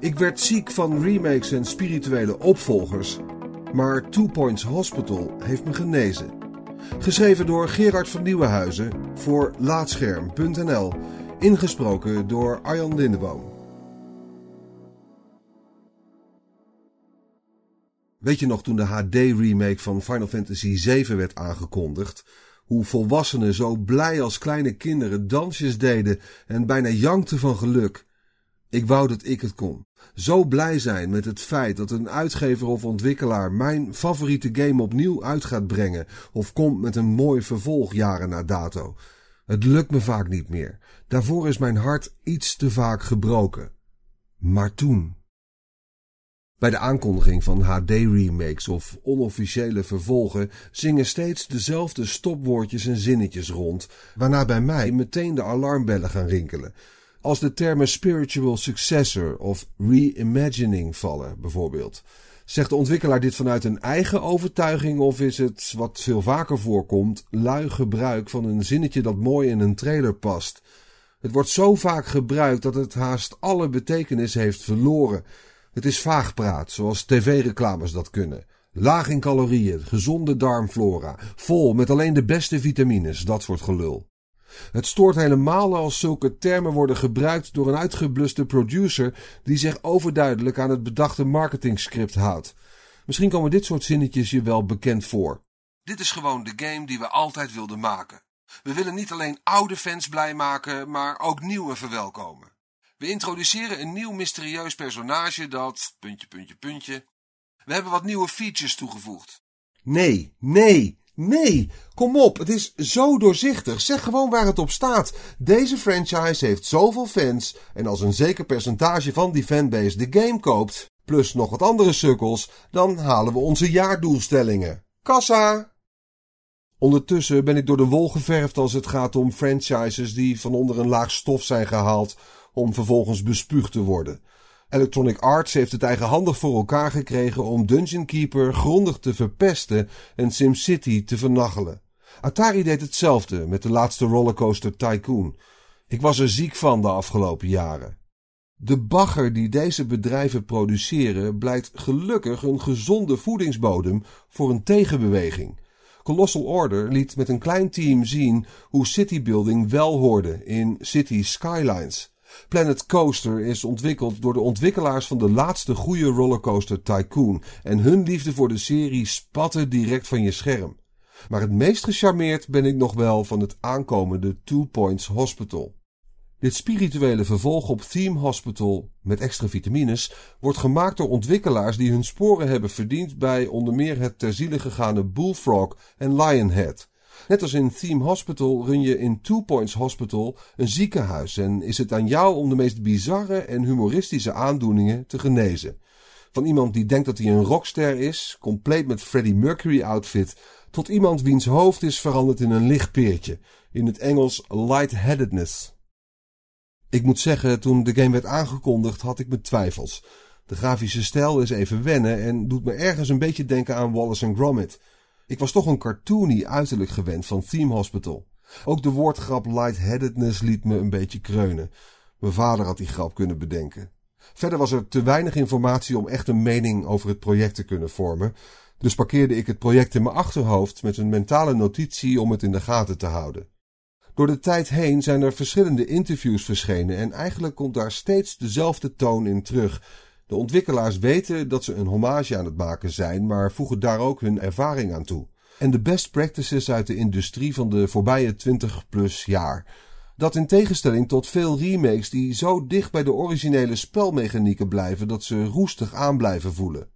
Ik werd ziek van remakes en spirituele opvolgers, maar Two Points Hospital heeft me genezen. Geschreven door Gerard van Nieuwenhuizen voor Laatscherm.nl. Ingesproken door Arjan Lindeboom. Weet je nog toen de HD-remake van Final Fantasy VII werd aangekondigd? Hoe volwassenen zo blij als kleine kinderen dansjes deden en bijna jankten van geluk. Ik wou dat ik het kon. Zo blij zijn met het feit dat een uitgever of ontwikkelaar mijn favoriete game opnieuw uit gaat brengen of komt met een mooi vervolg jaren na dato. Het lukt me vaak niet meer. Daarvoor is mijn hart iets te vaak gebroken. Maar toen. Bij de aankondiging van HD-remakes of onofficiële vervolgen zingen steeds dezelfde stopwoordjes en zinnetjes rond, waarna bij mij meteen de alarmbellen gaan rinkelen. Als de termen spiritual successor of reimagining vallen, bijvoorbeeld. Zegt de ontwikkelaar dit vanuit een eigen overtuiging of is het, wat veel vaker voorkomt, lui gebruik van een zinnetje dat mooi in een trailer past? Het wordt zo vaak gebruikt dat het haast alle betekenis heeft verloren. Het is vaagpraat, zoals tv-reclames dat kunnen. Laag in calorieën, gezonde darmflora, vol met alleen de beste vitamines, dat soort gelul. Het stoort helemaal als zulke termen worden gebruikt door een uitgebluste producer die zich overduidelijk aan het bedachte marketingscript houdt. Misschien komen dit soort zinnetjes je wel bekend voor. Dit is gewoon de game die we altijd wilden maken. We willen niet alleen oude fans blij maken, maar ook nieuwe verwelkomen. We introduceren een nieuw mysterieus personage dat... puntje, puntje, puntje. We hebben wat nieuwe features toegevoegd. Nee, nee, nee. Kom op, het is zo doorzichtig. Zeg gewoon waar het op staat. Deze franchise heeft zoveel fans en als een zeker percentage van die fanbase de game koopt, plus nog wat andere sukkels, dan halen we onze jaardoelstellingen. Kassa! Ondertussen ben ik door de wol geverfd als het gaat om franchises die van onder een laag stof zijn gehaald om vervolgens bespuugd te worden. Electronic Arts heeft het eigenhandig voor elkaar gekregen om Dungeon Keeper grondig te verpesten en SimCity te vernachelen. Atari deed hetzelfde met de laatste Rollercoaster Tycoon. Ik was er ziek van de afgelopen jaren. De bagger die deze bedrijven produceren blijkt gelukkig een gezonde voedingsbodem voor een tegenbeweging. Colossal Order liet met een klein team zien hoe citybuilding wel hoorde in City Skylines. Planet Coaster is ontwikkeld door de ontwikkelaars van de laatste goede rollercoaster Tycoon en hun liefde voor de serie spatte direct van je scherm. Maar het meest gecharmeerd ben ik nog wel van het aankomende Two Points Hospital. Dit spirituele vervolg op Theme Hospital met extra vitamines wordt gemaakt door ontwikkelaars die hun sporen hebben verdiend bij onder meer het ter ziele gegaane Bullfrog en Lionhead. Net als in Theme Hospital run je in Two Points Hospital een ziekenhuis en is het aan jou om de meest bizarre en humoristische aandoeningen te genezen. Van iemand die denkt dat hij een rockster is, compleet met Freddie Mercury outfit, tot iemand wiens hoofd is veranderd in een lichtpeertje, in het Engels lightheadedness. Ik moet zeggen, toen de game werd aangekondigd had ik mijn twijfels. De grafische stijl is even wennen en doet me ergens een beetje denken aan Wallace Gromit. Ik was toch een cartoony uiterlijk gewend van Theme Hospital. Ook de woordgrap lightheadedness liet me een beetje kreunen. Mijn vader had die grap kunnen bedenken. Verder was er te weinig informatie om echt een mening over het project te kunnen vormen. Dus parkeerde ik het project in mijn achterhoofd met een mentale notitie om het in de gaten te houden. Door de tijd heen zijn er verschillende interviews verschenen en eigenlijk komt daar steeds dezelfde toon in terug. De ontwikkelaars weten dat ze een hommage aan het maken zijn, maar voegen daar ook hun ervaring aan toe. En de best practices uit de industrie van de voorbije 20 plus jaar. Dat in tegenstelling tot veel remakes die zo dicht bij de originele spelmechanieken blijven dat ze roestig aan blijven voelen.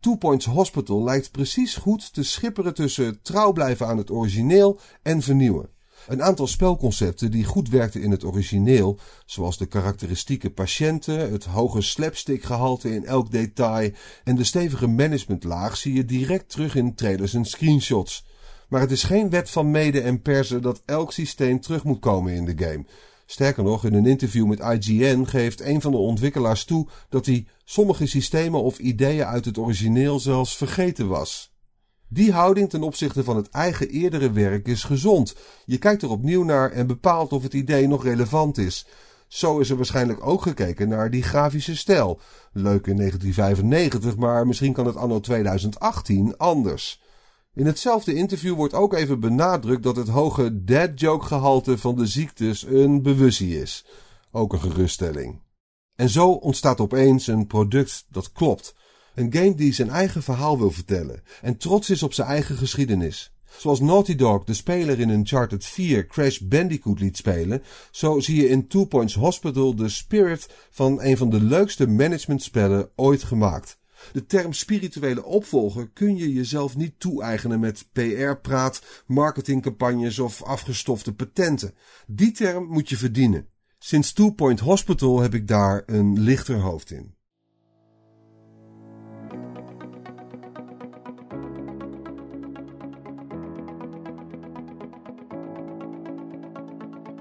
Two Points Hospital lijkt precies goed te schipperen tussen trouw blijven aan het origineel en vernieuwen. Een aantal spelconcepten die goed werkten in het origineel, zoals de karakteristieke patiënten, het hoge slapstickgehalte in elk detail en de stevige managementlaag, zie je direct terug in trailers en screenshots. Maar het is geen wet van mede en persen dat elk systeem terug moet komen in de game. Sterker nog, in een interview met IGN geeft een van de ontwikkelaars toe dat hij sommige systemen of ideeën uit het origineel zelfs vergeten was. Die houding ten opzichte van het eigen eerdere werk is gezond. Je kijkt er opnieuw naar en bepaalt of het idee nog relevant is. Zo is er waarschijnlijk ook gekeken naar die grafische stijl. Leuk in 1995, maar misschien kan het anno 2018 anders. In hetzelfde interview wordt ook even benadrukt dat het hoge dead joke gehalte van de ziektes een bewustie is. Ook een geruststelling. En zo ontstaat opeens een product dat klopt. Een game die zijn eigen verhaal wil vertellen en trots is op zijn eigen geschiedenis. Zoals Naughty Dog de speler in Uncharted 4 Crash Bandicoot liet spelen, zo zie je in Two Points Hospital de spirit van een van de leukste managementspellen ooit gemaakt. De term spirituele opvolger kun je jezelf niet toe-eigenen met PR-praat, marketingcampagnes of afgestofte patenten. Die term moet je verdienen. Sinds Two Point Hospital heb ik daar een lichter hoofd in.